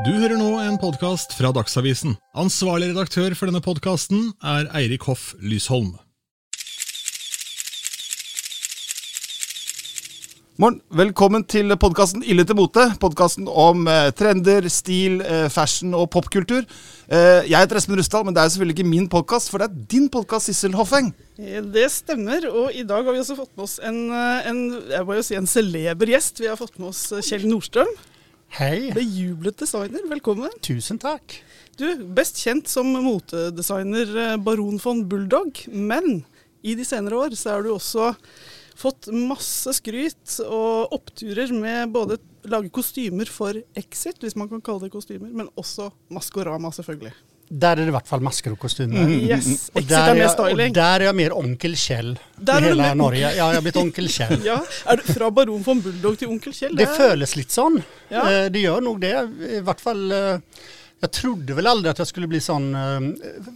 Du hører nå en podkast fra Dagsavisen. Ansvarlig redaktør for denne podkasten er Eirik Hoff Lysholm. Morgen. Velkommen til podkasten Ille til mote. Podkasten om eh, trender, stil, eh, fashion og popkultur. Eh, jeg heter Espen Rusdal, men det er selvfølgelig ikke min podkast, for det er din podkast, Sissel Hoffeng. Eh, Det stemmer, og i dag har vi også fått med oss en, eh, en, jeg må jo si en celeber gjest. Vi har fått med oss eh, Kjell Nordstrøm, Hej, bejublet designer. Velkommen. tusen tack. Du, best kjent som motedesigner eh, Baron von Bulldog, men i de senere år så har du også fått masse skryt og oppturer med både lage kostymer for Exit, hvis man kan kalle det kostymer, men også Maskorama, selvfølgelig. Där är det i vart fall masker och kostymer. Mm. Yes, Och där, är jag, och där är jag mer onkel Kjell Där i är hela Norge. Ja, jag har blivit onkel Kjell. Ja, er du fra Baron von Bulldog til Onkel Kjell? Det føles litt sånn. Ja. Eh, Det gör nog det. I vart fall, eh, jag trodde väl aldrig att jag skulle bli sån eh,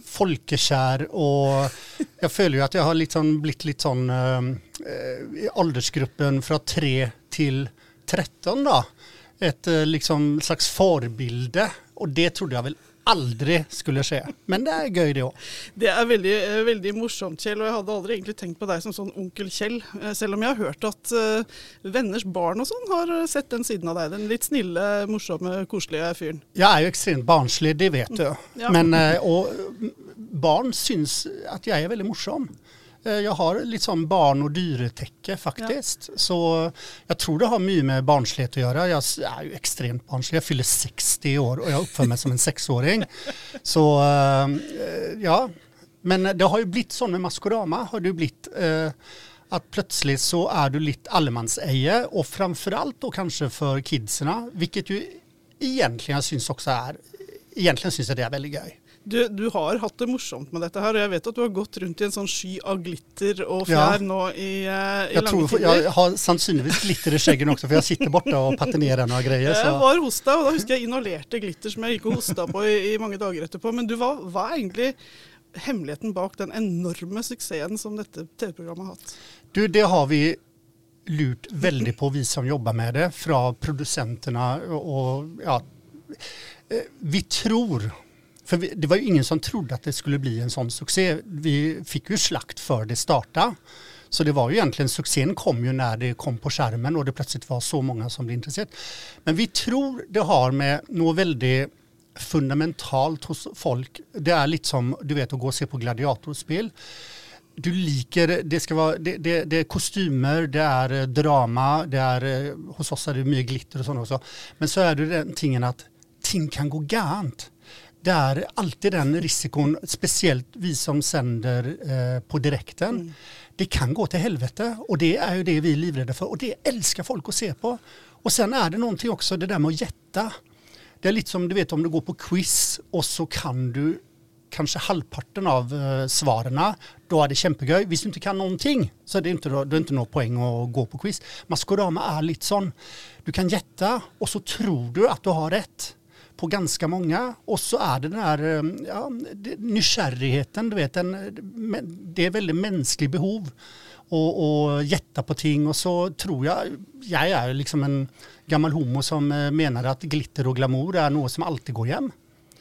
folkekär och jag följer ju att jag har liksom blivit lite sån eh, i åldersgruppen från 3 till 13 då. Ett eh, liksom slags förbilde och det trodde jag väl aldrig skulle ske. Men det är göj det också. Det er veldig, eh, veldig morsomt, Kjell. Og jeg hadde aldri egentlig tenkt på deg som sånn onkel Kjell. eh, Selv om jeg har hørt at eh, venners barn og sånn har eh, sett den siden av deg. Den litt snille, morsomme, koselige fyren. Jag är ju extremt barnslig, det vet du. Ja. Men eh, och mm, barn syns att jag är väldigt morsom. Eh, Jag har lite sån barn och dyretäcke faktiskt. Så jag tror det har mycket med barnslighet att göra. Jag är ju extremt barnslig. Jag fyller 60 år och jag uppför mig som en sexåring. Så eh, ja, men det har ju blivit så med Maskorama. Har ju blivit eh, att plötsligt så är du lite allemannseje och framförallt då kanske för kidserna, vilket ju egentligen syns också är, egentligen syns det är väldigt göj. Du, du har hatt det morsomt med dette her, og jeg vet at du har gått rundt i en sånn sky av glitter og Ja. fjær nå i, eh, i Jag, lange tror, tider. jag har sannsynligvis glitter i skäggen också för jag sitter borta och patinerar några grejer. Jeg Så. var hos deg, og da husker jeg inhalerte glitter som jeg gikk og hosta på i, i mange dager etterpå. Men du, hva, hva er egentlig hemmeligheten bak den enorme suksessen som dette TV-programmet har hatt? Du, det har vi lurt väldigt på vi som jobbar med det, från producenterna och ja, eh, vi tror, för vi, det var ju ingen som trodde att det skulle bli en sån succé. Vi fick ju slakt för det starta. Så det var ju egentligen, succén kom ju när det kom på skärmen och det plötsligt var så många som blev intresserade. Men vi tror det har med något väldigt fundamentalt hos folk. Det är lite som du vet att gå och se på gladiatorspel du liker, det ska vara, det, det, det är kostymer, det är eh, drama, det är, eh, hos oss är det mycket glitter och sånt också. Men så är det den tingen att ting kan gå gant. Det är alltid den risikon, speciellt vi som sänder eh, på direkten. Det kan gå till helvete och det är ju det vi är livrädda för och det älskar folk att se på. Och sen är det någonting också, det där med att gätta. Det är lite som du vet om du går på quiz och så kan du kanske halvparten av eh, svaren, då är det kämpegöj. Hvis du inte kan någonting så är det inte, då, då är det inte någon poäng att gå på quiz. Maskorama är lite sån, du kan gätta och så tror du att du har rätt på ganska många. Och så är det den här eh, ja, nykärrigheten, du vet, en, det är väldigt mänsklig behov. Och, och jätta på ting. Och så tror jag, jag är liksom en gammal homo som eh, menar att glitter och glamour är något som alltid går hem.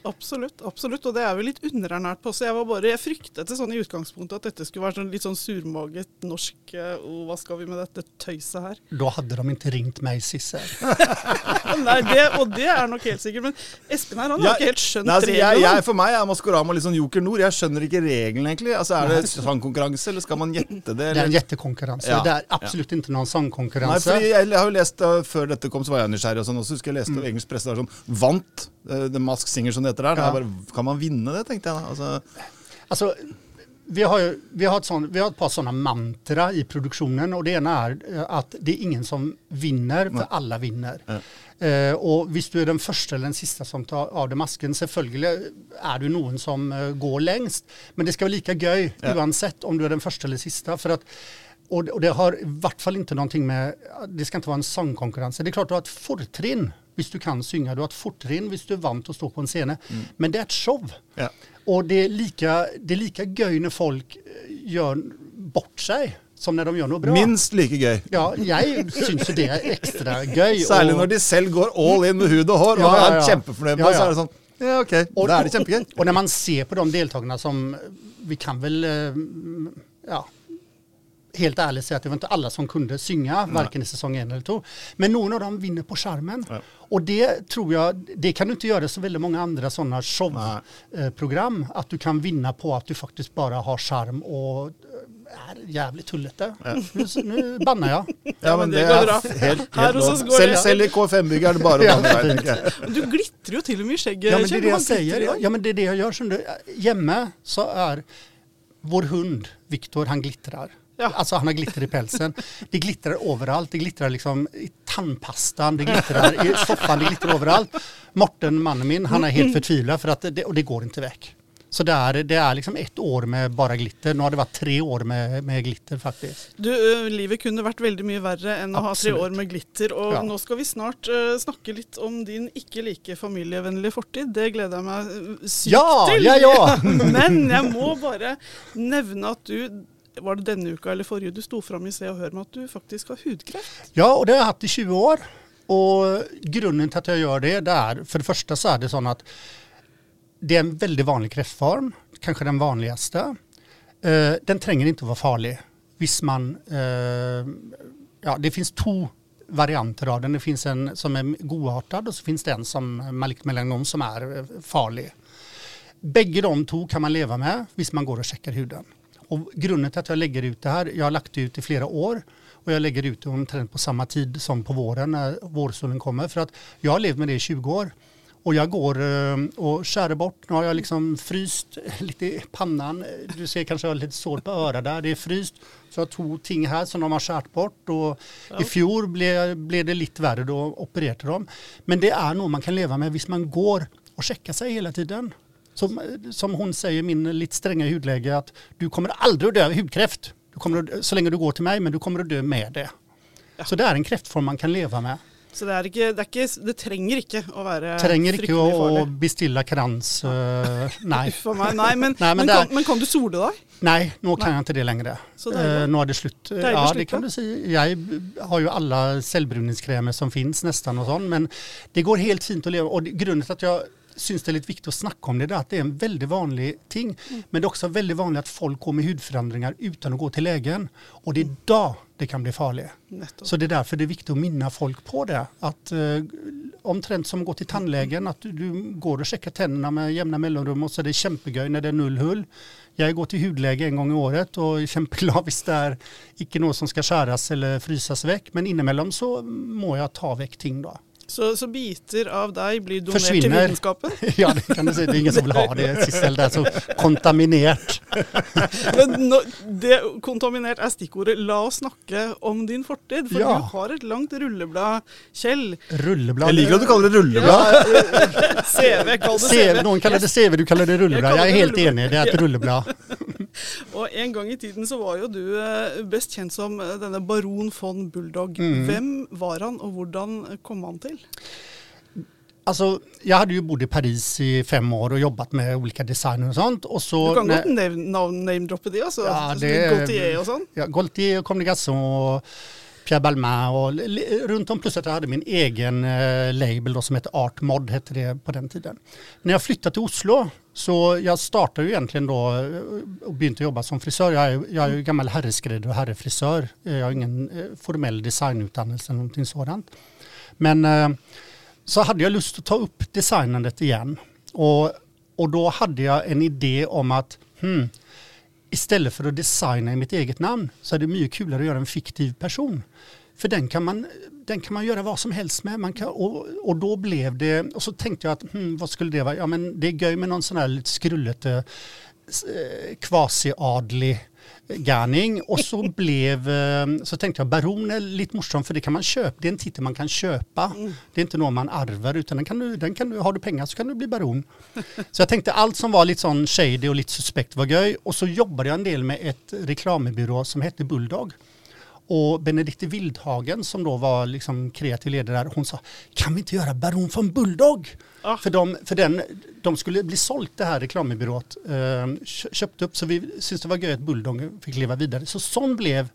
Absolutt, absolutt. Og det er vi litt underernært på. Så jeg var bare, jeg fryktet det sånn i utgangspunktet at dette skulle være sånn litt sånn surmaget norsk eh, Å, hva skal vi med dette tøyset her? Då hade de inte ringt mig Sissel. Nei, det, og det er nok helt sikkert. Men Espen her, han har ikke helt skjønt Nei, altså, jeg, reglene. jeg, for meg er Maskorama litt sånn Joker Nord. Jeg skjønner ikke reglene, egentlig. Altså, Er det sangkonkurranse, eller skal man gjette det? Det är Eller? en jättekonkurrens. Ja, Det är absolut inte någon Nei, sångkonkurrens. fordi jeg, jeg har jo lest uh, Før dette kom, så var jeg nysgjerrig. og sånn også, husker jeg leste Mm. engelsk presse der som vant The Mask Singer, som det heter. Da Ja. bare, kan man vinne det, tenkte jeg da. Altså, Alltså, vi har, ju, vi, har ett sån, vi har ett par sådana mantra i produktionen och det ena är eh, att det är ingen som vinner för alla vinner. Ja. Eh, och visst du är den första eller den sista som tar av dig masken, selvfølgelig är du någon som eh, går längst. Men det ska vara lika göj Ja. oavsett om du är den första eller sista. För att, och, och det har i vart fall inte någonting med, det ska inte vara en sångkonkurrens. Det är klart du har ett fortrin hvis du kan synga, du har ett fortrin hvis du är vant att stå på en scen. Men det är ett show. ja. Och det är lika, det är lika göj när folk eh, gör bort sig. som när de gör något bra. Minst like gøy. Ja, jeg syns jo det er ekstra gøy. Særlig og- når de selv går all in med hud og hår, Ja, og er ja. kjempefornøyd med Ja, så er det sånn Ja, ok, Og- da er det kjempegøy. Och när man ser på de deltagarna som, vi kan väl, eh, ja, helt ärligt säga att det var inte alla som kunde synga, varken i säsong en eller två. Men någon av dem vinner på charmen. Ja. Och det tror jag, det kan du inte göra så väldigt många andra sådana Nej. showprogram. Att du kan vinna på att du faktiskt bara har charm och är jävligt tullete. Nu, nu bannar jag. Ja, men det det går bra. helt, Her helt hos lov. oss går Selv, det. selv i K5-bygget det bare å Ja, banne der, fint. tenker jeg. Du glitrer jo til og med i skjegget. Ja men det är det jag säger. Ja men det är det jag gör. Som du, Hjemme så är vår hund, Viktor, han glittrar. Ja. Alltså han har glitter i pälsen. Det glittrar överallt. Det glittrar liksom i tandpastan, det glittrar i soffan, det glittrar överallt. Morten, mannen min, han är helt förtvivlad för att det, och det går inte väck. Så det är, det är liksom ett år med bara glitter. Nu har det varit tre år med, med glitter faktiskt. Du, ø, Livet kunne vært veldig mye verre enn å ha tre år med glitter. Og Ja. nå skal vi snart ø, snakke litt om din ikke like familievennlige fortid. Det gleder jeg meg ø, sykt Ja, til. ja, ja. Men jeg må bare nevne at du var det denne uka eller forrige du sto fram i Se og Hør med at du faktisk har hudkreft? Ja, och det har jag haft i 20 år. Och grunden till att jag gör det, det är, för det första så är det så att det är en väldigt vanlig kräftform, kanske den vanligaste. Eh, den tränger inte att vara farlig. Visst man, eh, ja det finns två varianter av den. Det finns en som är godartad och så finns det en som malikt melanom som är farlig. Bägge de två kan man leva med visst man går och checkar huden. Och grunden till att jag lägger ut det här, jag har lagt ut i flera år och jag lägger ut det omtrent på samma tid som på våren när vårsolen kommer. För att jag har levt med det i 20 år. Och jag går eh, och skär bort, nu har jag liksom fryst lite i pannan. Du ser kanske jag har lite sår på örat där, det är fryst. Så jag tog ting här som de har skärt bort och i fjol blev, blev det lite värre, då opererade de. Men det är nog man kan leva med visst man går och checkar sig hela tiden. Som, som hon säger, min lite stränga hudläge, att du kommer aldrig att dö av hudkräft. Du kommer att, så länge du går till mig, men du kommer att dö med det. Så det är en kräftform man kan leva med. Så det, er ikke, det, er ikke, det trenger ikke å være Trenger ikke å, farlig. å bestille krans. øh, nei. Uff a meg. Nei, men, Nei, men men, det er- kan, men kan du sole deg? Nei, nå kan jeg ikke det lenger. Deilig. Eh, nå er det slutt. Deilig ja, slutt, det kan du si. Jeg har jo alle selvbruningskremer som finnes nesten og sånn, men det går helt fint å leve. Og det- grunnen til at jeg syns det er litt viktig å snakke om det, det er at det er en veldig vanlig ting. Mm. Men det er også veldig vanlig at folk går med hudforandringer uten å gå til legen. Og det er da det kan bli farlig. Nettopp. Så det er derfor det er viktig å minne folk på det. At uh, omtrent som å gå til tannlegen, at du, du går og sjekker tennene med jevne mellomrom, og så er det kjempegøy når det er null hull. Jeg går til hudlege en gang i året og er kjempeglad hvis det er ikke noe som skal skjæres eller fryses vekk. Men innimellom så må jeg ta vekk ting, da. Så, så biter av deg blir donert til Forsvinner. vitenskapen? Ja, det kan du si. Det er ingen som vil ha det, Sissel. Det er så kontaminert. Men nå, det, kontaminert er stikkordet. La oss snakke om din fortid. For Ja. du har et langt rulleblad, Kjell. Rulleblad. Jeg liker at du kaller det rulleblad. CV, kall det CV, CV. noen kaller det CV, du kaller det rulleblad. Jeg er det helt rulleblad. enig, det er et rulleblad. Og en gang i tiden så var jo du eh, best kjent som eh, denne baron von Bulldog. Mm. Hvem var han, og hvordan kom han til? Alltså, jag hade ju bott i Paris i fem år och jobbat med olika designer och sånt. Och så Du kan när- godt name- navn- name-droppe de, altså. Ja, det- Gaultier og sånn. Ja, Gaultier, des Garçons och Pierre Balmain och runt om plus att jag hade min egen eh, label då, som hette Art Mod hette det på den tiden. När jag flyttade till Oslo så jag startade ju egentligen då eh, och började jobba som frisör. Jag är, jag är ju gammal herreskräddare och herrefrisör. Jag har ingen eh, formell designutdannelse eller någonting sådant. Men eh, så hade jag lust att ta upp designandet igen. Och, och då hade jag en idé om att hmm, istället för att designa i mitt eget namn så är det mycket kulare att göra en fiktiv person. För den kan man, den kan man göra vad som helst med. Man kan, och, och då blev det, och så tänkte jag att hmm, vad skulle det vara? Ja men det är göj med någon sån här lite skrullete eh, eh, kvasiadlig garning och så blev, eh, så tänkte jag baron är lite morsomt för det kan man köpa, det är en titel man kan köpa. Det är inte någon man arvar utan den kan du, den kan du, har du pengar så kan du bli baron. Så jag tänkte allt som var lite sån shady och lite suspekt var göj och så jobbade jag en del med ett reklambyrå som hette Bulldog. Och Benedikte Wildhagen som då var liksom kreativ ledare där, hon sa kan vi inte göra Baron von Bulldog? Ah. För, de, för den, de skulle bli sålt det här reklambyråt, eh, kö- köpt upp så vi syntes det var göj att Bulldog fick leva vidare. Så sån blev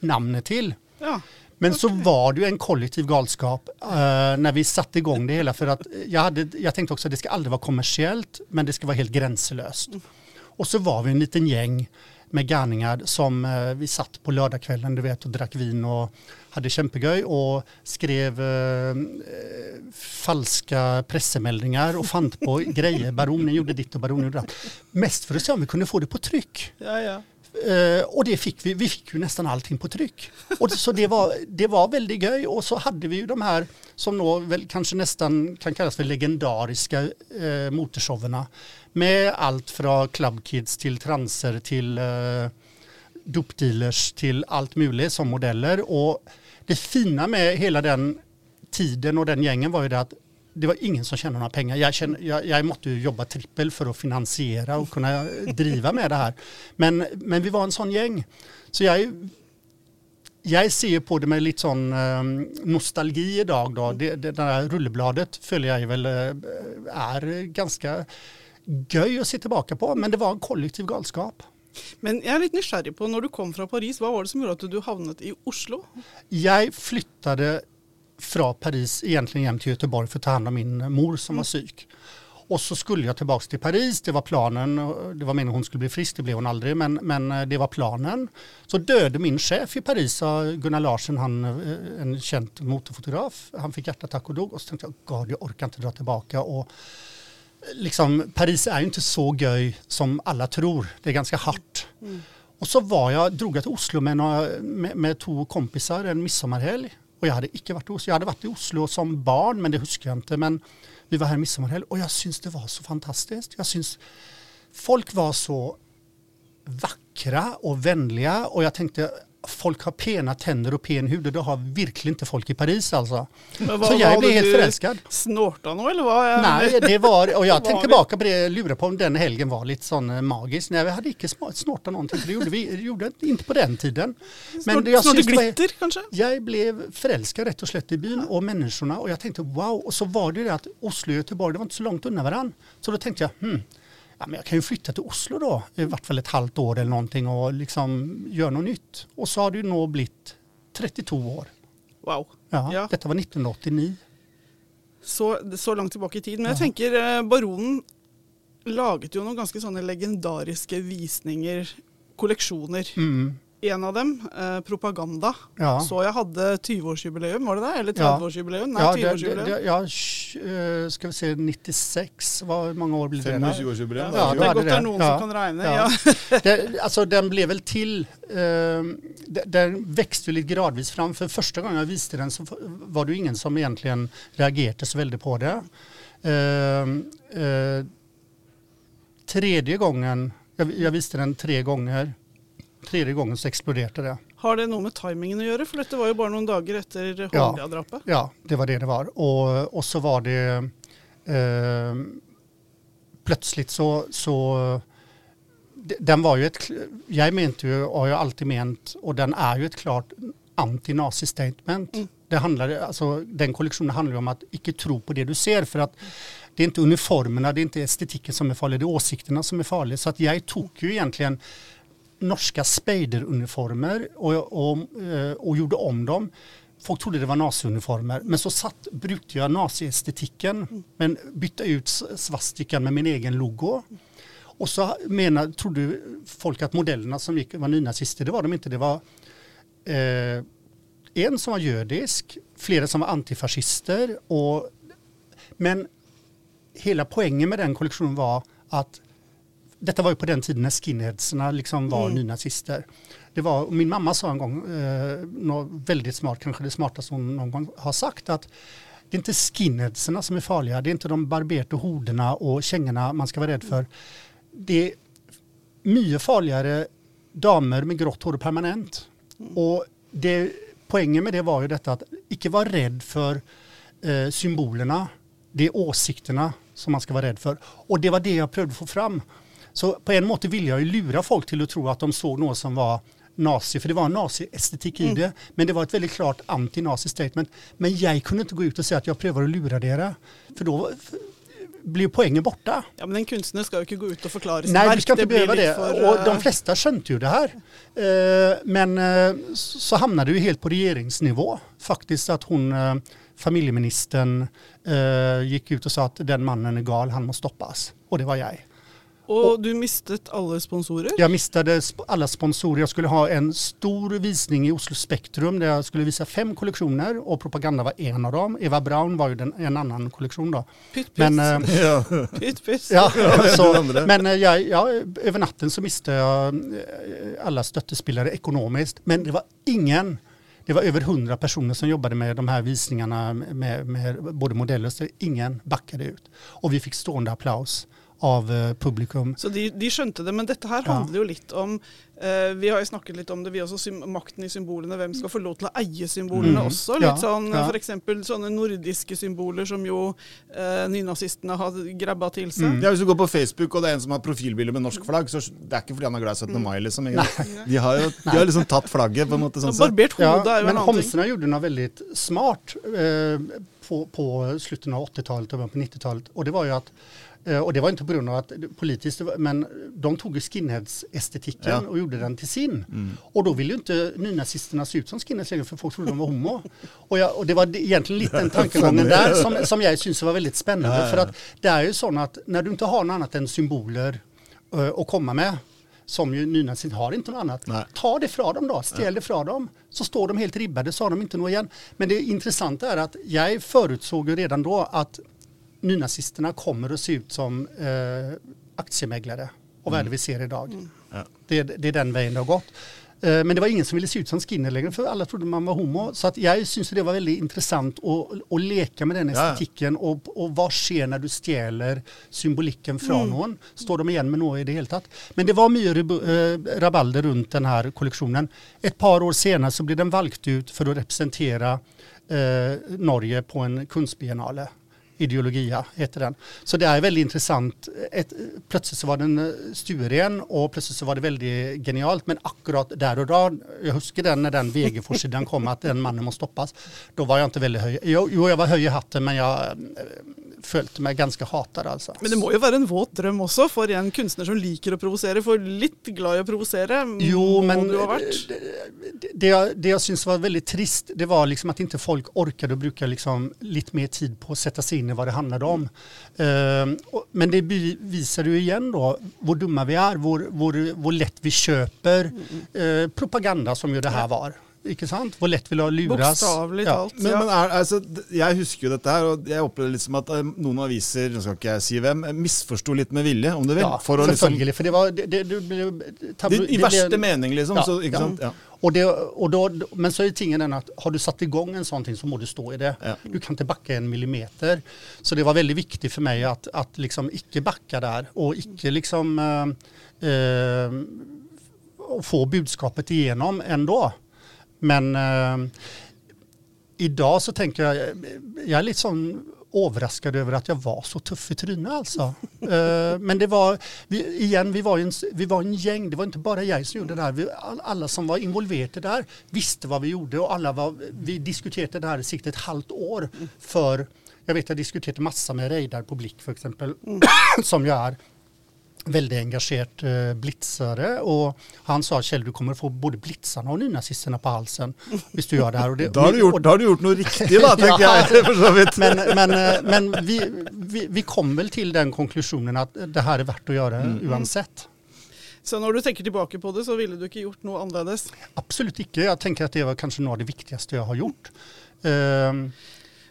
namnet till. Ja. Men så var det ju en kollektiv galskap eh, när vi satte igång det hela för att jag, hade, jag tänkte också att det ska aldrig vara kommersiellt men det ska vara helt gränslöst. Och så var vi en liten gäng med garningar som eh, vi satt på lördagskvällen du vet och drack vin och hade kämpegöj och skrev eh, falska pressemeldingar och fant på grejer. Baronen gjorde ditt och baronen gjorde det. Mest för att se om vi kunde få det på tryck. Ja, ja. Eh, och det fick vi, vi fick ju nästan allting på tryck. Och så det var, det var väldigt göj och så hade vi ju de här som då väl kanske nästan kan kallas för legendariska eh, motorshowerna. Med allt från clubkids till transer till eh, dopdealers till allt möjligt som modeller. Och det fina med hela den tiden och den gängen var ju det att det var ingen som tjänade några pengar. Jag, kände, jag, jag måste ju jobba trippel för att finansiera och kunna driva med det här. Men, men vi var en sån gäng. Så jag, jag ser på det med lite sån eh, nostalgi idag. Då. Det, det, det där rullebladet följer jag ju väl eh, är ganska göj att se tillbaka på. Men det var en kollektiv galskap. Men jeg er litt nysgjerrig på, når du kom fra Paris, hva var det som gjorde at du havnet i Oslo? Jag flyttade från Paris egentligen hem till Göteborg för att ta hand om min mor som var psyk. Och så skulle jag tillbaka till Paris, det var planen, det var meningen hon skulle bli frisk, det blev hon aldrig, men, men eh, det var planen. Så döde min chef i Paris, sa Gunnar Larsen, han, eh, en känd motorfotograf, han fick hjärtattack och dog. Och så tänkte jag, God, jag orkar inte dra tillbaka. Och liksom, Paris är ju inte så göj som alla tror, det är ganska hårt. Och så var jag, drog jag till Oslo med, några, med, med två kompisar en midsommarhelg. Och jag hade inte varit i Oslo. Jag hade varit i Oslo som barn, men det huskar jag inte. Men vi var här en midsommarhelg och jag syns det var så fantastiskt. Jag syns folk var så vackra och vänliga och jag tänkte folk har pena tänder och pen hud och det har verkligen inte folk i Paris alltså. Men Så jag blev helt förälskad. Snorta noe, eller hva? Nej, det var, och jag tänkte tillbaka på det, lura på om den helgen var lite sån eh, magisk. Nej, vi hade inte snortat någonting, för det gjorde vi det gjorde inte på den tiden. Snort, det jag syns det var- glitter, kanskje? Jag blev förälskad rätt och slätt i byn och människorna och jag tänkte wow, och så var det det att Oslo och Göteborg, det var inte så långt undan varandra. Så då tänkte jag, hmm, ja, men jag kan ju flytta till Oslo då, i vart fall ett halvt år eller någonting och liksom göra något nytt. Och så har det ju nog blivit 32 år. Wow. Ja, Ja. Detta var 1989. Så, så langt tilbake i tid. Men jeg tenker eh, Baronen laget jo noen ganske sånne legendariske visninger, kolleksjoner. Mm. En av dem, eh, Propaganda, Ja. så jeg hadde 20-årsjubileum, var det det? Eller Ja. 30-årsjubileum? Nei, Ja, det, det, 20-årsjubileum. det, ja, sh- eh, ska vi se, 96, vad, många år blir det? där? 25-årsjubileum. Ja, det er hade godt det er noen Ja. som kan regne. Ja. Ja. det, alltså den blev väl till, eh, de- den växte lite gradvis fram. För första gången jag visste den så var det ingen som egentligen reagerade så väldigt på det. Eh, eh, tredje gången, jag, jag visste den tre gånger, tredje gången så exploderade det. Har det noe med timingen å gjøre? For dette var jo bare noen dager etter Ja. Holmlia-drapet. Ja, det var det det var. Och, och så var det eh, plötsligt så, så den var ju ett, jag mente ju, och har ju alltid ment, och den är ju ett klart anti-nazi-statement. Mm. Det handlar, alltså, den kollektionen handlar ju om att icke tro på det du ser för att det är inte uniformerna, det är inte estetiken som är farlig, det är åsikterna som är farliga. Så att jag tog ju egentligen norska spejderuniformer och, och, eh, och gjorde om dem. Folk trodde det var naziuniformer, men så satt, brukte jag naziestetiken men bytte ut svastikan med min egen logo. Och så menar, trodde folk att modellerna som gick var nynazister, det var de inte. Det var eh, en som var judisk, flera som var antifascister. Och, men hela poängen med den kollektionen var att detta var ju på den tiden när skinheadsarna liksom var Mm. nynazister. Det var, och min mamma sa en gång, eh, något väldigt smart, kanske det smartaste hon någon gång har sagt, att det är inte skinheadsarna som är farliga, det är inte de barberte hoderna och kängorna man ska vara rädd för. Det är mycket farligare damer med grått hår permanent. Och det, poängen med det var ju detta att icke vara rädd för eh, symbolerna, det är åsikterna som man ska vara rädd för. Och det var det jag prövade få fram. Så på en måte ville jag ju lura folk till att tro att de såg något som var nazi, för det var en naziestetik i det, men det var ett väldigt klart anti-nazi statement. Men jag kunde inte gå ut och säga att jag prövar att lura dere, för då blir poängen borta. Ja, Men en kunstner skal jo ikke gå ut og forklare sitt Nej, du ska inte behöva det. for, och eh, de flesta skönte ju det här. Eh, men eh, så hamnade det ju helt på regeringsnivå. Faktiskt att hon, eh, familjeministern, eh, gick ut och sa att den mannen är gal, han måste stoppas. Och det var jag. Og du mistet alle sponsorer. Jag mistade alla sponsorer. Jag skulle ha en stor visning i Oslo Spektrum där jag skulle visa fem kollektioner och propaganda var en av dem. Eva Braun var ju den, en annan kollektion då. Pytt, pytt. Men, eh, Ja. pytt, pytt. Ja, så, den andra. men jag, jag, över natten så miste jag eh, alla stöttespelare ekonomiskt. Men det var ingen, det var över hundra personer som jobbade med de här visningarna med, med både modeller och så. Ingen backade ut. Och vi fick stående applaus av eh, publikum. Så de, de skjønte det, men dette her Ja. handler jo litt om eh, Vi har jo snakket litt om det, vi også. Sym makten i symbolene. Hvem skal få lov til å eie symbolene Mhm. også? Litt Ja, sånn ja. f.eks. sånne nordiske symboler som jo eh, nynazistene har grabba til seg. Mm. Ja, Hvis du går på Facebook og det er en som har profilbilde med norsk flagg, så det er ikke fordi han er glad i 17. mai, liksom. De har jo de har liksom tatt flagget, på en måte. Så sånn sett. Barbert hode Ja, er jo men en annen ting. Homserna gjorde något väldigt smart eh, på, på slutet av 80-talet och början på 90-talet. Och det var ju att och det var inte på grund av att politiskt, men de tog ju skinheads-estetiken Ja. och gjorde den till sin. Och då ville ju inte nynazisterna se ut som skinheads längre för folk trodde de var homo. Och, jag, och det var egentligen lite den tankegången där som, som jag syns var väldigt spännande. För att det är ju så att när du inte har något annat än symboler eh, att komma med som ju nynazister har inte något annat. Nej. Ta det från dem då, ställ det från dem. Så står de helt ribbade, så har de inte något igen. Men det intressanta är att jag förutsåg ju redan då att nynazisterna kommer att se ut som eh, aktiemäglare och vad är det vi ser idag. Ja. Det, det är den vägen det har gått. Eh, Men det var ingen som ville se ut som skinner längre för alla trodde man var homo. Så att jag syns det var väldigt intressant att, att leka med den ja. estetiken och, och vad sker när du stjäler symboliken från någon? Står de igen med något i det hela tatt? Men det var mycket eh, rabalder runt den här kollektionen. Ett par år senare så blev den valkt ut för att representera eh, Norge på en kunstbiennale. Ideologia heter den. Så det är väldigt intressant. Ett, plötsligt så var den eh, sturen och plötsligt så var det väldigt genialt. Men akkurat där och då, jag huskar den när den VG-sidan kom att den mannen måste stoppas. Då var jag inte väldigt höj. Jo, jag var höj i hatten men jag eh, eh, följde mig ganska hatad alltså. Men det må jo være en våt drøm også for en kunstner som liker å provosere. For litt glad i å provosere Jo, men du ha vært. det, det, jag, det jag syns var väldigt trist, det var liksom att inte folk orkade och brukade liksom lite mer tid på att sätta sig in i vad det handlade om. Ehm, men det visar ju igen då hur dumma vi är, hur, lätt vi köper eh, propaganda som ju det här var. Ikke sant? Hvor lett vi lar luras. Bokstavelig Ja. talt. Men, ja. men er, altså, jeg husker jo dette her, og jeg opplevde litt som at eh, noen aviser nå skal ikke jeg si hvem, eh, misforsto litt med vilje, om du vil. Ja, for å liksom, selvfølgelig. For det var det, det, det, tablo- det, I verste mening, liksom. Ja, så, ikke ja. sant? Ja. Och det, och då, men så är tingen den att har du satt igång en sån ting så må du stå i det. Ja. Du kan inte backa en millimeter. Så det var väldigt viktigt för mig att, att liksom icke backa där och icke liksom eh, eh, få budskapet igenom ändå. Men eh, idag så tänker jag, jag är lite sån överraskad över att jag var så tuff i trynet alltså. Eh, men det var, vi, igen, vi var, en, vi var en gäng, det var inte bara jag som gjorde det här. Vi, all, alla som var involverade där visste vad vi gjorde och alla var, vi diskuterade det här i sikt ett halvt år för jag vet jag diskuterade massa med Reidar på Blick för exempel, som jag är väldigt engagerad eh, blitzare och han sa Kjell du kommer få både blitzarna och nynazisterna på halsen hvis du gör det här. Och det, Da, har du gjort, da har du gjort noe riktig, da, tenker Ja. jeg. For så vidt. men men, eh, men vi, vi, vi kom väl till den konklusionen att det här är värt att göra oavsett. Så når du tenker tilbake på det, så ville du ikke gjort noe annerledes? Absolut icke. Jag tänker att det var kanske något av det viktigaste jag har gjort. Ehm,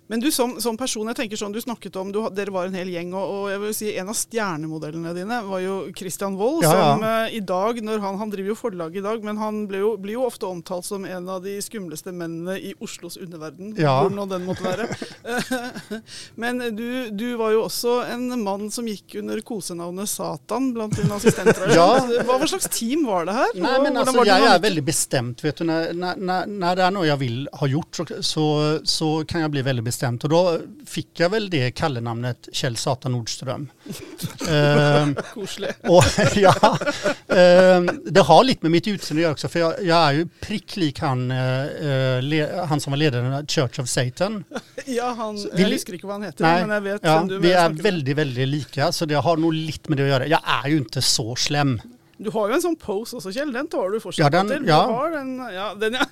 Men du som, som person, jeg tenker sånn, du snakket om, du, dere var en hel gjeng, og, og jeg vil si en av stjernemodellene dine var jo Christian Wold, Ja, ja. som eh, i dag, når han, han driver jo forlag i dag, men han jo, blir jo ofte omtalt som en av de skumleste mennene i Oslos underverden, Ja. hvor nå den måtte være. men du, du var jo også en mann som gikk under kosenavnet Satan blant dine assistenter. Ja. Hva, hva slags team var det her? Og men hvordan var jag är dynamikken? väldigt bestämt. Vet du, när, när, när, när det är något jag vill ha gjort så, så, så kan jag bli väldigt bestämd. Bestämt och då fick jag väl det kallenamnet Kjell Satan Nordström. Ehm, och, ja, ehm, det har lite med mitt utseende att göra också för jag, jag är ju prick lik han, eh, eh, le, han som var ledaren av Church of Satan. Ja, han, vi- jeg husker ikke hva han heter, Nej, men jeg vet ja, du vi är väldigt, väldigt lika så det har nog lite med det att göra. Jag är ju inte så slem. Du har jo en sånn pose også, Kjell. Den tar du fortsatt Ja, den- til. Du ja. har den, ja, den, ja.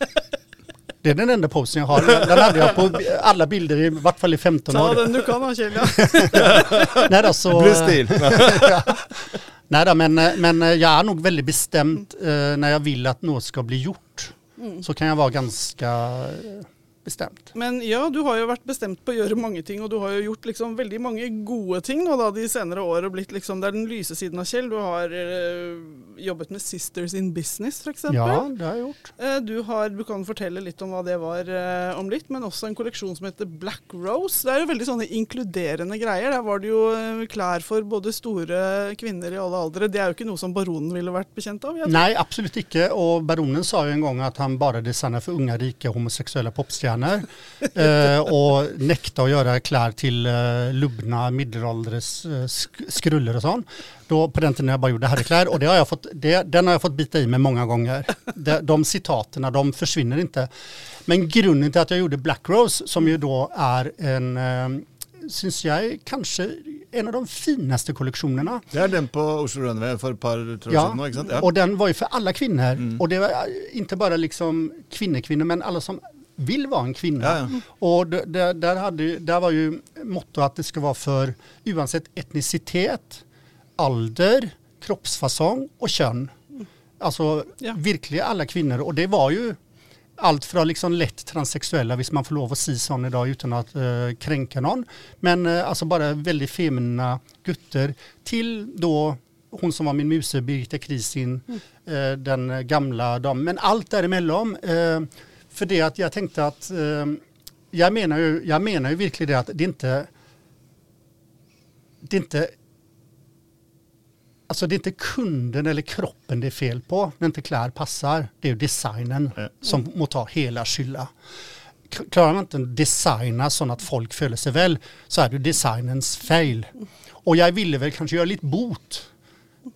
Det är den enda posen jag har. Den hade jag på alla bilder i vart fall i 15 Ta år. den du kan. Ja. Nej då, så, Blir stil. Nej då, men, men jag är nog väldigt bestämt eh, när jag vill att något ska bli gjort. Så kan jag vara ganska eh, bestämt. Men ja, du har jo vært bestemt på å gjøre mange ting, og du har jo gjort liksom veldig mange gode ting nå da de senere år, og blitt liksom, det er den lyse siden av Kjell. Du har eh, jobbet med Sisters in Business, for eksempel. Ja, det har jag gjort. Eh, Du, har, du kan fortelle litt om hva det var eh, om litt, men også en kolleksjon som heter Black Rose. Det er jo veldig sånne inkluderende greier. Der var det jo eh, klær for både store kvinner i alle aldre. Det er jo ikke noe som baronen ville vært bekjent av. Jeg tror. Nej, absolut inte. Och baronen sa ju en gång att han bara designar för unga, rika, homosexuella popstjärnor. eh, och nekta att göra kläder till eh, lubna, medelålders eh, sk- skruller och sånt. Då, på den tiden jag bara gjorde herrkläder. Och det har jag fått, det, den har jag fått bita i mig många gånger. De, de citaterna, de försvinner inte. Men grunden till att jag gjorde Black Rose, som ju då är en, eh, syns jag, kanske en av de finaste kollektionerna. Det er den på Oslo Runway for et par tre år Ja, sant? Ja. och den var ju för alla kvinnor. Mm. Och det var inte bara liksom kvinnekvinnor, men alla som vill vara en kvinna. Ja, ja. Och det, där, hade, där var ju motto att det ska vara för oavsett etnicitet, ålder, kroppsfasong och kön. Alltså Ja. virkelig alla kvinnor. Och det var ju allt från liksom lätt transsexuella, hvis man får lov att säga sån idag utan att eh, kränka någon. Men eh, alltså bara väldigt feminina gutter till då hon som var min muse, Birgitta Krisin, eh, den gamla damen. Men allt däremellan. Eh, för det att jag tänkte att eh, jag menar ju, jag menar ju verkligen det att det inte det inte Alltså det är inte kunden eller kroppen det är fel på när inte kläder passar. Det är ju designen Ja. som må ta hela skylla. Klarar man inte att designa så att folk följer sig väl så är det designens fel. Och jag ville väl kanske göra lite bot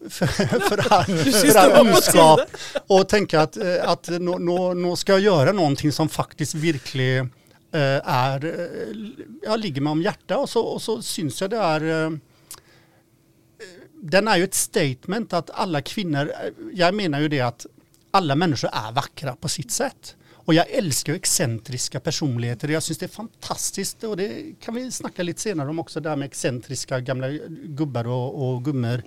för, för all, för all ondskap och tänka att, eh, att nå, nå, nå ska jag göra någonting som faktiskt verkligen eh, är, eh, ja, ligger mig om hjärta och så, och så syns jag det är den är ju ett statement att alla kvinnor, jag menar ju det att alla människor är vackra på sitt sätt. Och jag älskar ju excentriska personligheter. Jag syns det är fantastiskt och det kan vi snacka lite senare om också, det här med excentriska gamla gubbar och, och gummor.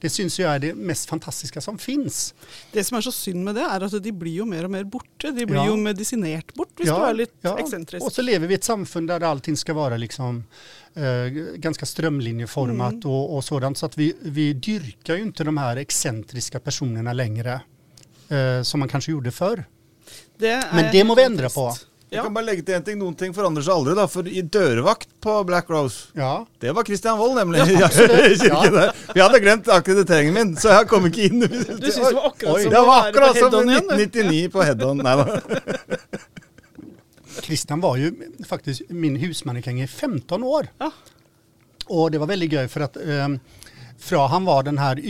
Det syns ju är det mest fantastiska som finns. Det som er så synd med det, er at de blir jo mer og mer borte. De blir Ja. jo medisinert bort hvis du er litt eksentrisk. Och så lever vi i ett samfund där allting ska vara liksom eh, ganska strömlinjeformat Mm. och, och sådant. Så att vi, vi dyrkar ju inte de här excentriska personerna längre. Eh, som man kanske gjorde förr. Det Men det må vi endre på. trist. Jeg Ja. kan bare legge til en ting. Noen ting forandrer seg aldri. da, For i dørvakt på Black Rose, Ja, det var Christian Wold, nemlig. Ja, kirken der. Vi hadde glemt akkrediteringen min, så jeg kom ikke inn. Du syns det var akkurat Oi. som Det var akkurat på som head-on i igjen? du. 1999 på head-on. Nei da. Christian var ju faktiskt min husmannekäng i 15 år. Ja. Och det var väldigt göj för att eh, fra han var den här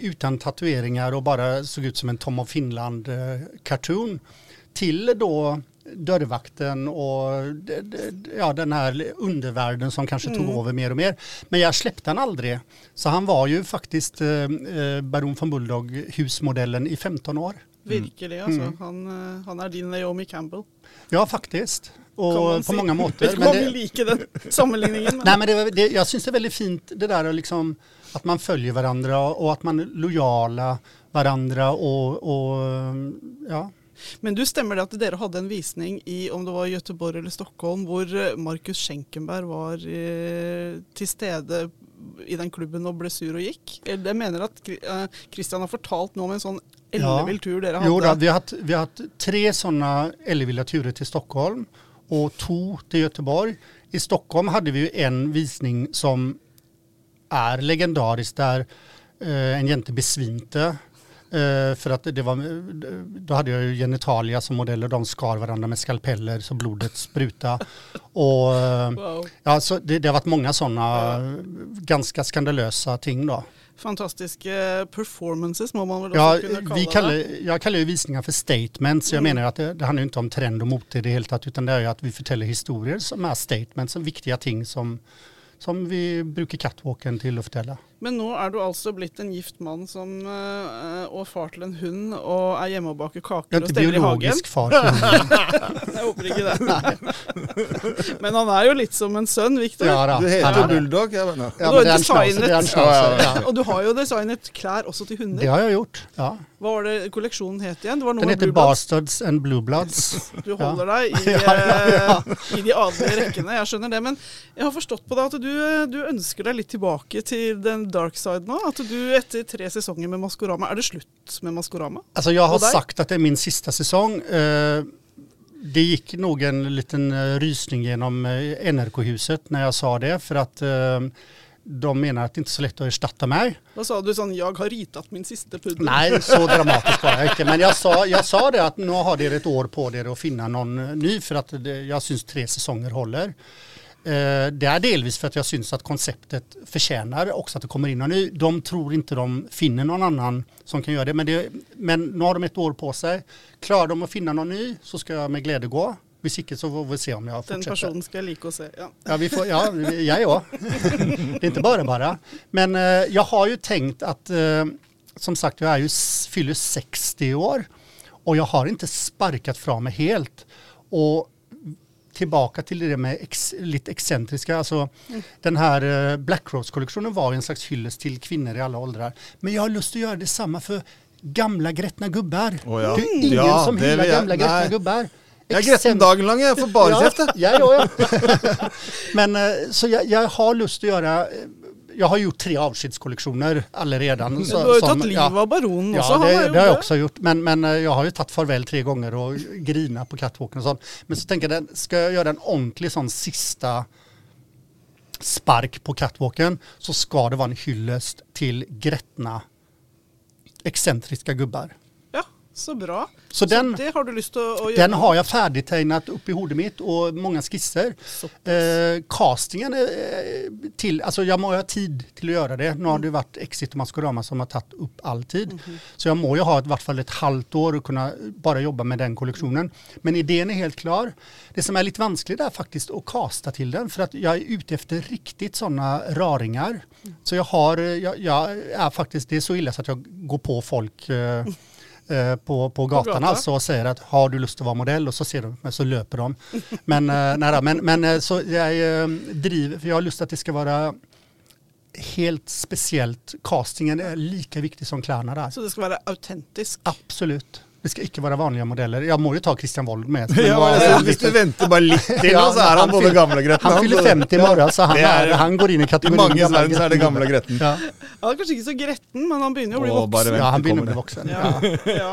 utan tatueringar och bara såg ut som en Tom of Finland-cartoon till då dörrvakten och ja, den här undervärlden som kanske tog över mer och mer. Men jag släppte han aldrig. Så han var ju faktiskt eh, eh, Baron von Bulldog husmodellen i 15 år. Virkelig, altså. Mm. Han, eh, han er din Naomi Campbell. Ja, faktiskt. Och på många om Men vi det, liker den sammenligningen. Men. nej, men det, det, jag syns det är väldigt fint det där att liksom, att man följer varandra och att man är lojala varandra och, och ja. Men du stemmer det at dere hadde en visning i om det var Göteborg eller Stockholm, hvor eh, Markus Schenkenberg var eh, til stede i den klubben og ble sur og gikk? Eller Jeg mener at Kri- eh, Christian har fortalt noe om en sånn ellevill tur dere Jo, då, vi, har haft, vi har haft tre sådana ellevilda turer till Stockholm och två till Göteborg. I Stockholm hade vi ju en visning som är legendarisk där eh, en jente besvinte för att det var, då hade jag ju genitalia som modell och de skar varandra med skalpeller så blodet spruta. Och eh, Wow. ja, så det, det har varit många sådana ganska skandalösa ting då. Fantastiske performances må man väl Ja, kunna kalla vi det. kallar, jag kallar ju visningar för statements. Jag Mm. menar att det, det handlar inte om trend och i det taget utan det är ju att vi förtäller historier som är statements, som viktiga ting som, som vi brukar catwalken till att förtälla. Men nå er du altså blitt en gift mann som, eh, og far til en hund og er hjemme og baker kaker är og inte steller i hagen. biologisk far. till hunden. Jeg håper ikke det. Men han er jo litt som en sønn, Victor. Ja, Du heter är det. Bulldog. Ja, men, ja. Ja, Du har men det är en designet- det schnauzer, ja. Og du har jo designet klær også til Det hunder. har jag gjort. Ja. Hva var det kolleksjonen het igjen? Det var noe Den heter. Bastards and Blue Bloods. Du holder deg i, Ja, ja, ja. eh, i de adelige rekkene, jeg skjønner det. Men jeg har forstått på deg at du, eh, du ønsker deg litt tilbake til den dark side nå. At du etter tre sesonger med Maskorama Er det slutt med Maskorama? Alltså jag har sagt att det är min sista säsong. Eh, Det gick nog en liten eh, rysning genom eh, NRK-huset när jag sa det för att eh, de menar att det inte är så lätt att ersätta mig. Da sa du sånn 'Jeg har ritat min siste puddel'. Nej, så dramatiskt var jag inte. Men jag sa, jag sa det att nu har det ett år på er att finna någon ny för att det, jag syns tre säsonger håller. Eh, Det är delvis för att jag syns att konceptet förtjänar också att det kommer in någon ny. De tror inte de finner någon annan som kan göra det. Men, det, men nu har de ett år på sig. Klarar de att finna någon ny så ska jag med glädje gå. Hvis ikke så får vi se om jag Den fortsätter. personen skal jeg like å se. Ja. Ja, vi får, ja jag ja. Det är inte bara bara. Men eh, jag har ju tänkt att, eh, som sagt, jag är ju, fyller 60 år och jag har inte sparkat från mig helt. Och tillbaka till det med ex, lite excentriska, alltså den här eh, Black Rose-kollektionen var en slags hyllest till kvinnor i alla åldrar. Men jag har lust att göra detsamma för gamla grättna gubbar. Å, ja. Det är ingen Ja, som hyllar jag- gamla grättna nej. gubbar. Jeg er gretten dagen lang, jeg. Får kjeft, jeg. Ja, ja, ja. Men eh, så jag, jag har lust att göra, eh, jag har gjort tre avskedskollektioner så- du har som- tatt ja. livet av også. Ja, det, har jo det har jag det. också gjort. Men, men eh, jag har ju tagit farväl tre gånger och grina på catwalken och sånt. Men så tänker jag, ska jag göra en ordentlig sån sista spark på catwalken så ska det vara en hyllest till grättna excentriska gubbar. Så bra. Så den, det har du å, å gjøre? den har jag färdigtecknat upp i hodet mitt och många skisser. Eh, castingen är eh, till, alltså jag må ha tid till att göra det. Nu har det varit Exit och Maskorama som har tagit upp all tid. Så jag må ju ha i vart fall ett halvt år och kunna bara jobba med den kollektionen. Men idén är helt klar. Det som är lite vanskligt är faktiskt att kasta till den för att jag är ute efter riktigt sådana raringar. Så jag har, jag, jag är faktiskt, det är så illa så att jag går på folk eh, eh, på, på gatan gatan? alltså och säger att har du lust att vara modell och så ser de så löper de. Men, eh, men, men eh, så jag eh, driver, för jag har lust att det ska vara helt speciellt. Castingen är lika viktig som kläderna där. Så det skal være autentisk? Absolut. Det ska inte vara vanliga modeller. Jag må ju ta Christian Wold med. Ja, hvis du venter bare litt til, Ja, så er han han fyller- gamle og gretten. Han fyller 50 imorgon så han, är- han går in i I kategorin manges gamla verden så er det gamle og gretten. Ja, Han er kanskje ikke så gretten, men han begynner jo å bli voksen. vent. ja han nog det. vuxen. Ja. Ja.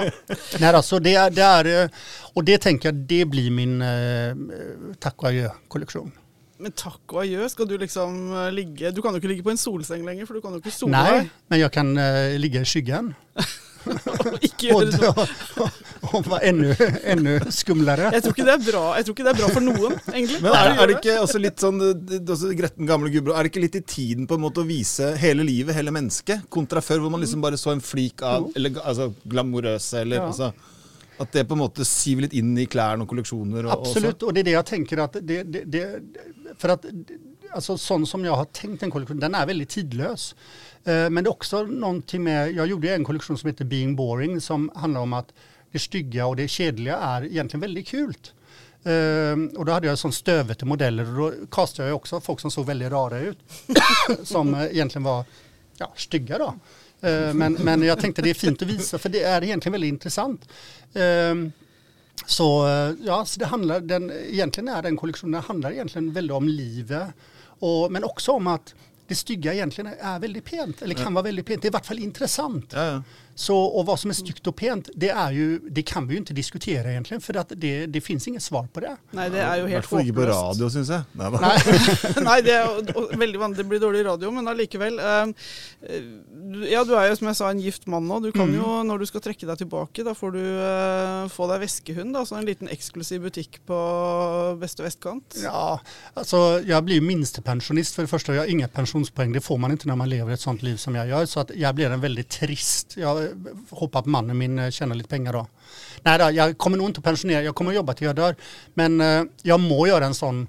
Nej, alltså det, är- det är, eh, och det tänker jag, det blir min eh, tack och adjö-kollektion. Men takk og adjø, skal du liksom eh, ligge Du kan jo ikke ligge på en solseng lenger, for du kan jo ikke sole Nej, men jag kan eh, ligga i skyggen Og och, och, och vara ännu, ännu skumlare. Jeg tror ikke det er bra Jeg tror ikke det er bra for noen, egentlig. Men er, er det ikke også litt sånn også gretten gamle gubber Er det ikke litt i tiden på en måte å vise hele livet, hele mennesket, kontra før hvor man liksom bare så en flik av eller, altså, glamorøse, eller Ja. altså At det på en måte siver litt inn i klærne og kolleksjoner? Og, Absolut, och det är det jag tänker att det, det, det för att alltså sån som jag har tänkt en kollektion, den är väldigt tidlös. Eh, men det är också någonting med, jag gjorde en kollektion som heter Being Boring som handlar om att det stygga och det kedliga är egentligen väldigt kul. Eh, och då hade jag sån stövete modeller och då castade jag också folk som såg väldigt rara ut. som eh, egentligen var ja, stygga då. Men, men jag tänkte det är fint att visa för det är egentligen väldigt intressant. Ehm, så ja, så det handlar, den, egentligen är den kollektionen handlar egentligen väldigt om livet. Och, men också om att det stygga egentligen är väldigt pent, eller kan vara väldigt pent. Det är i vart fall intressant. Ja, ja. Så, och vad som är styggt och pent, det, är ju, det kan vi ju inte diskutera egentligen för att det, det finns inget svar på det. Nei, det I hvert helt ikke på radio, syns da. Nej. Nei, det er jo og veldig vanlig. Det blir dårlig radio, men allikevel. eh, du- ja, du er jo som jeg sa en gift mann nå. Du kan Mm. jo, når du skal trekke deg tilbake, da får du eh, få deg veskehund. da, Altså en liten eksklusiv butikk på beste vestkant. Ja, alltså jag blir ju minstepensionist för det första. Jag har inga pensionspoäng. Det får man inte när man lever ett sånt liv som jag gör. Så att jag blir en väldigt trist. Jag hoppas att mannen min eh, tjänar lite pengar då. Nej då, jag kommer nog inte att pensionera. Jag kommer jobba till jag dör. Men eh, jag må göra en sån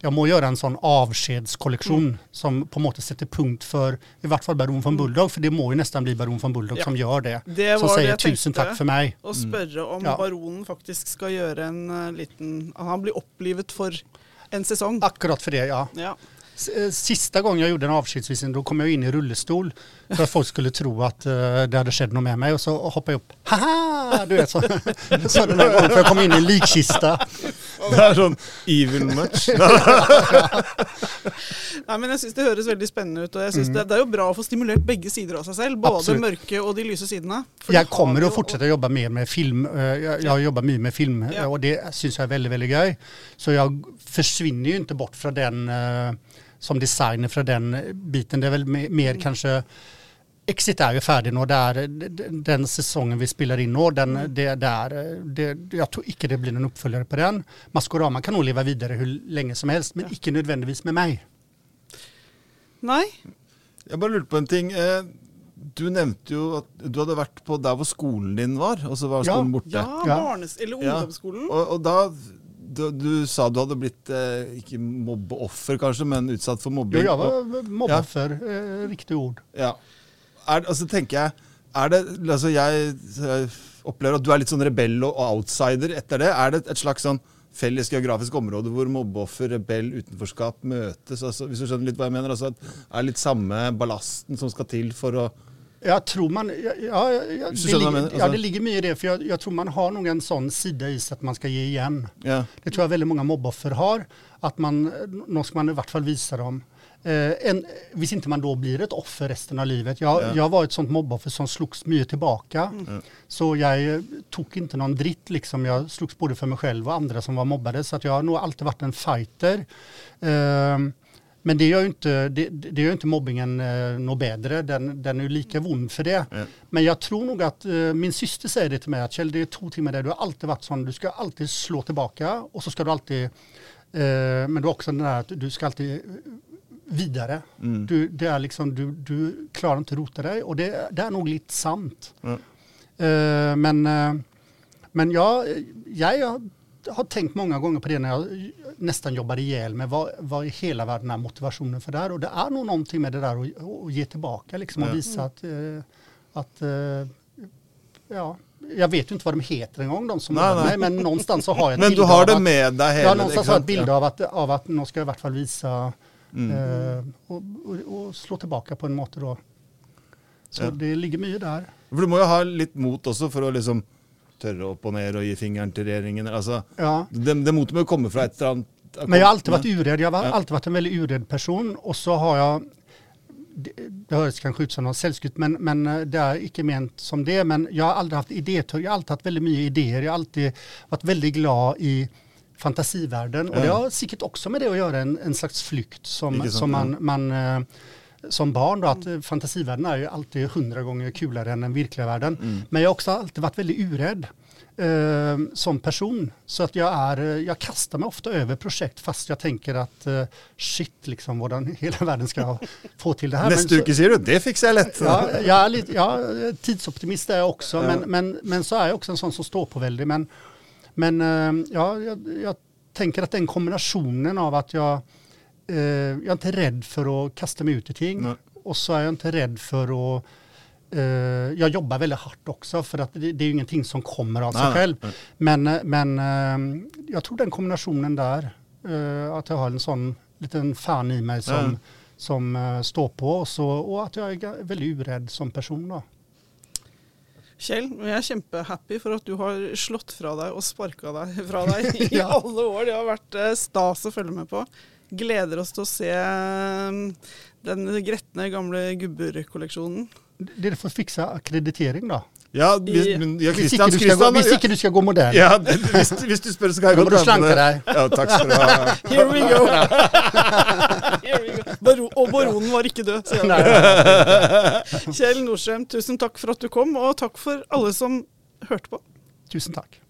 jag må göra en sån avskedskollektion som på något sätt sätter punkt för i vart fall Baron von Bulldog. För det må ju nästan bli Baron von Bulldog Ja. som gör det. Det Som det säger jeg tusen tack för mig. Og spørre om Ja. baronen faktisk skal gjøre en eh, liten Han blir opplivet for en sesong. Akkurat för det, ja. Ja. Eh, Sista gången jag gjorde en avskedsvisning då kom jag in i rullestol för att folk skulle tro att eh, det hade skett något med mig och så hoppade jag upp. Haha! Du vet så. så den här gången för jag kom in i en likkista. Det er sånn evil much. Nei, men jeg syns det høres veldig spennende ut. Og jeg synes det, det er jo bra å få stimulert begge sider av seg selv. Både Absolutt. mørke og de lyse sidene. For Jag har kommer att fortsätta jobba mer med film. Eh, Jag, jag jobbar mycket med film Ja. och det syns jag är väldigt, väldigt göj. Så jag försvinner ju inte bort från den eh, som designer från den biten. Det är väl me- mer kanske Exit är ju färdig nu där den, säsongen vi spelar in nu, den, det, där, det, jag tror inte det blir någon uppföljare på den. Maskorama kan nog leva vidare hur länge som helst men icke nödvändigtvis med mig. Nei. Jeg bare lurte på en ting. Eh, Du nevnte jo at du hadde vært på der hvor skolen din var, og så var Ja. skolen borte. Ja, Ja. barnes... Eller Ja. ungdomsskolen. Og, og da du, du sa du hadde blitt eh, ikke mobbeoffer, kanskje, men utsatt Jo, mobbing. jag Og- var mobboffer, eh, riktigt ord. Ja. Er, altså tenker jeg er det, altså jeg, jeg opplever at du er litt sånn rebell og outsider etter det. Er det et slags sånn felles geografisk område hvor mobbeoffer, rebell, utenforskap møtes? Altså, hvis du skjønner litt hva jeg mener? Altså, at er det litt samme ballasten som skal til for å Jag tror man, ja, ja, ja, det, ligger, mener, ja, altså. det ligger mycket i det, för jag, jag tror man har nog en sån sida i sig att man ska ge igen. Ja. Det tror jag väldigt många mobboffer har, att man, något ska man i vart fall visa dem. Eh, en, hvis inte man då blir ett offer resten av livet. Jag, Ja. jag var ett sånt mobboffer som slogs mycket tillbaka. Så jag eh, tog inte någon dritt liksom. Jag slogs både för mig själv och andra som var mobbade. Så att jag har nog alltid varit en fighter. Eh, men det gör ju inte, det, det gör inte mobbingen eh, något bättre. Den, den är ju lika vond för det. Ja. Men jag tror nog att eh, min syster säger det till mig att Kjell, det är två timmar där. Du har alltid varit sån. Du ska alltid slå tillbaka och så ska du alltid, eh, men du har också den där att du ska alltid eh, vidare. Mm. Du, det är liksom, du, du klarar inte att rota dig och det, det är nog lite sant. Ja. Eh, men eh, men jag, jag har, har tänkt många gånger på det när jag nästan jobbade ihjäl med vad, vad i hela världen är motivationen för det här och det är nog någonting med det där att, att ge tillbaka liksom och visa att, eh, att eh, ja, jag vet ju inte vad de heter en gång de som Nej, jobbar nej. mig, men någonstans så har jag ett Men du har det att- med deg hele Ja, det, någonstans ikke har jag ett bild av att, av att nu ska jag i vart fall visa Mm. eh, och, och, och slå tillbaka på en måte då. Så Ja. det ligger mycket där. For du må jo ha litt mot også for å liksom opp og ned og gi fingeren til regjeringen. Altså, Ja. det, det motet må jo komme fra et eller annet Men jag har alltid varit uredd. Jag har alltid varit en väldigt uredd person. Och så har jag, det, det hörs kanske ut som något sällsynt, men, men eh, det är icke ment som det. Men jag har aldrig haft idétörg. Jag har alltid haft väldigt mycket idéer. Jag har alltid varit väldigt glad i fantasivärlden. Och Ja. det har säkert också med det att göra, en, en slags flykt som, som man, man eh, som barn då, att eh, fantasivärlden är ju alltid hundra gånger kulare än den verkliga världen. Mm. Men jag har också alltid varit väldigt uredd eh, som person. Så att jag, är, eh, jag kastar mig ofta över projekt fast jag tänker att eh, shit, liksom, hvordan hela världen ska få till det här. Men uke sier du 'det fikser jeg lett'. Ja, jag är lite, ja, tidsoptimist är jag också, Ja. men, men, men så är jag också en sån som står på väldigt. Men, men eh, ja, jag, jag tänker att den kombinationen av att jag, eh, jag är inte rädd för att kasta mig ut i ting Nej. och så är jag inte rädd för att eh, jag jobbar väldigt hårt också för att det, det är ju ingenting som kommer av sig Nej, nej, själv. nej. Men, men eh, jag tror den kombinationen där, eh, att jag har en sån liten fan i mig som, Ja. som eh, står på och, så, och att jag är väldigt uredd som person. Då. Kjell, jeg er kjempehappy for at du har slått fra deg og sparka deg fra deg i Ja. alle år. Det har eh, stas å følge med på. Gleder oss til å se eh, den gretne gamle gubber-kolleksjonen. Dere får fikse akkreditering, da. Ja, hvis, men, ja Hvis Christian, ikke du skal gå, hvis ikke du skal gå modell. ja, hvis, hvis du spør, så kan jeg godt være med det. Ja, takk skal du ha. Here we go! Here we go. Baro og baronen var ikke død, sier han. Kjell Nordstrøm, tusen takk for at du kom, og takk for alle som hørte på. Tusen takk.